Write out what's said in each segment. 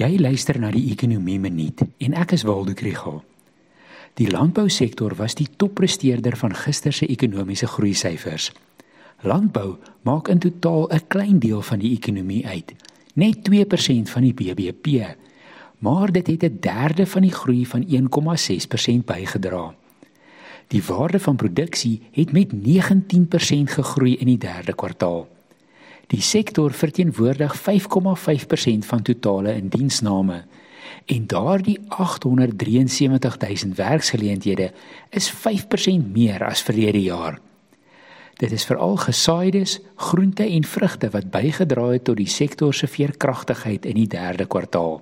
Jy luister na die Ekonomie Minuut en ek is Waldo Krugel. Die landbousektor was die toppresteerder van gister se ekonomiese groei syfers. Landbou maak in totaal 'n klein deel van die ekonomie uit, net 2% van die BBP, maar dit het 'n derde van die groei van 1,6% bygedra. Die waarde van produksie het met 19% gegroei in die derde kwartaal. Die sektor verteenwoordig 5,5% van totale indiensname en daardie 873 000 werksgeleenthede is 5% meer as verlede jaar. Dit is veral gesaaides, groente en vrugte wat bygedra het tot die sektor se veerkragtigheid in die derde kwartaal.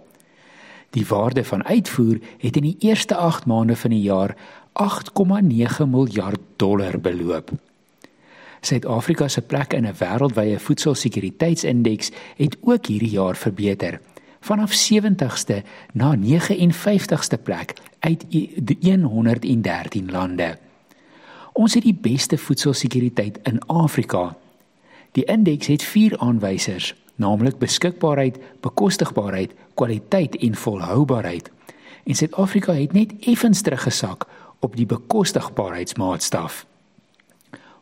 Die waarde van uitvoer het in die eerste 8 maande van die jaar 8,9 miljard dollar beloop. Suid-Afrika se plek in 'n wêreldwye voedselsekuriteitsindeks het ook hierdie jaar verbeter, vanaf 70ste na 59ste plek uit 113 lande. Ons het die beste voedselsekuriteit in Afrika. Die indeks het 4 aanwysers, naamlik beskikbaarheid, bekostigbaarheid, kwaliteit en volhoubaarheid. En Suid-Afrika het net effens teruggesak op die bekostigbaarheidsmaatstaf.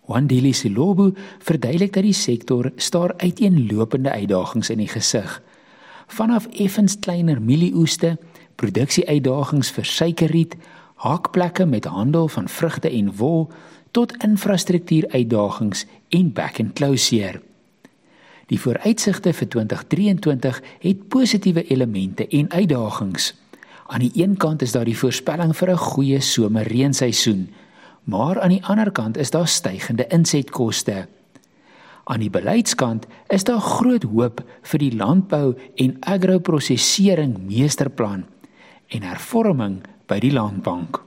Wandile Silobu verduidelik dat die sektor staar uiteenlopende uitdagings in die gesig. Vanaf effens kleiner mielieoeste, produksieuitdagings vir suikerriet, haakplekke met handel van vrugte en wol tot infrastruktuuruitdagings en back-and-closure. Die vooruitsigte vir 2023 het positiewe elemente en uitdagings. Aan die een kant is daar die voorspelling vir 'n goeie somerreenseisoen maar aan die ander kant is daar stygende insetkoste. Aan die beleidskant is daar groot hoop vir die landbou en agroprosesering meesterplan en hervorming by die landbank.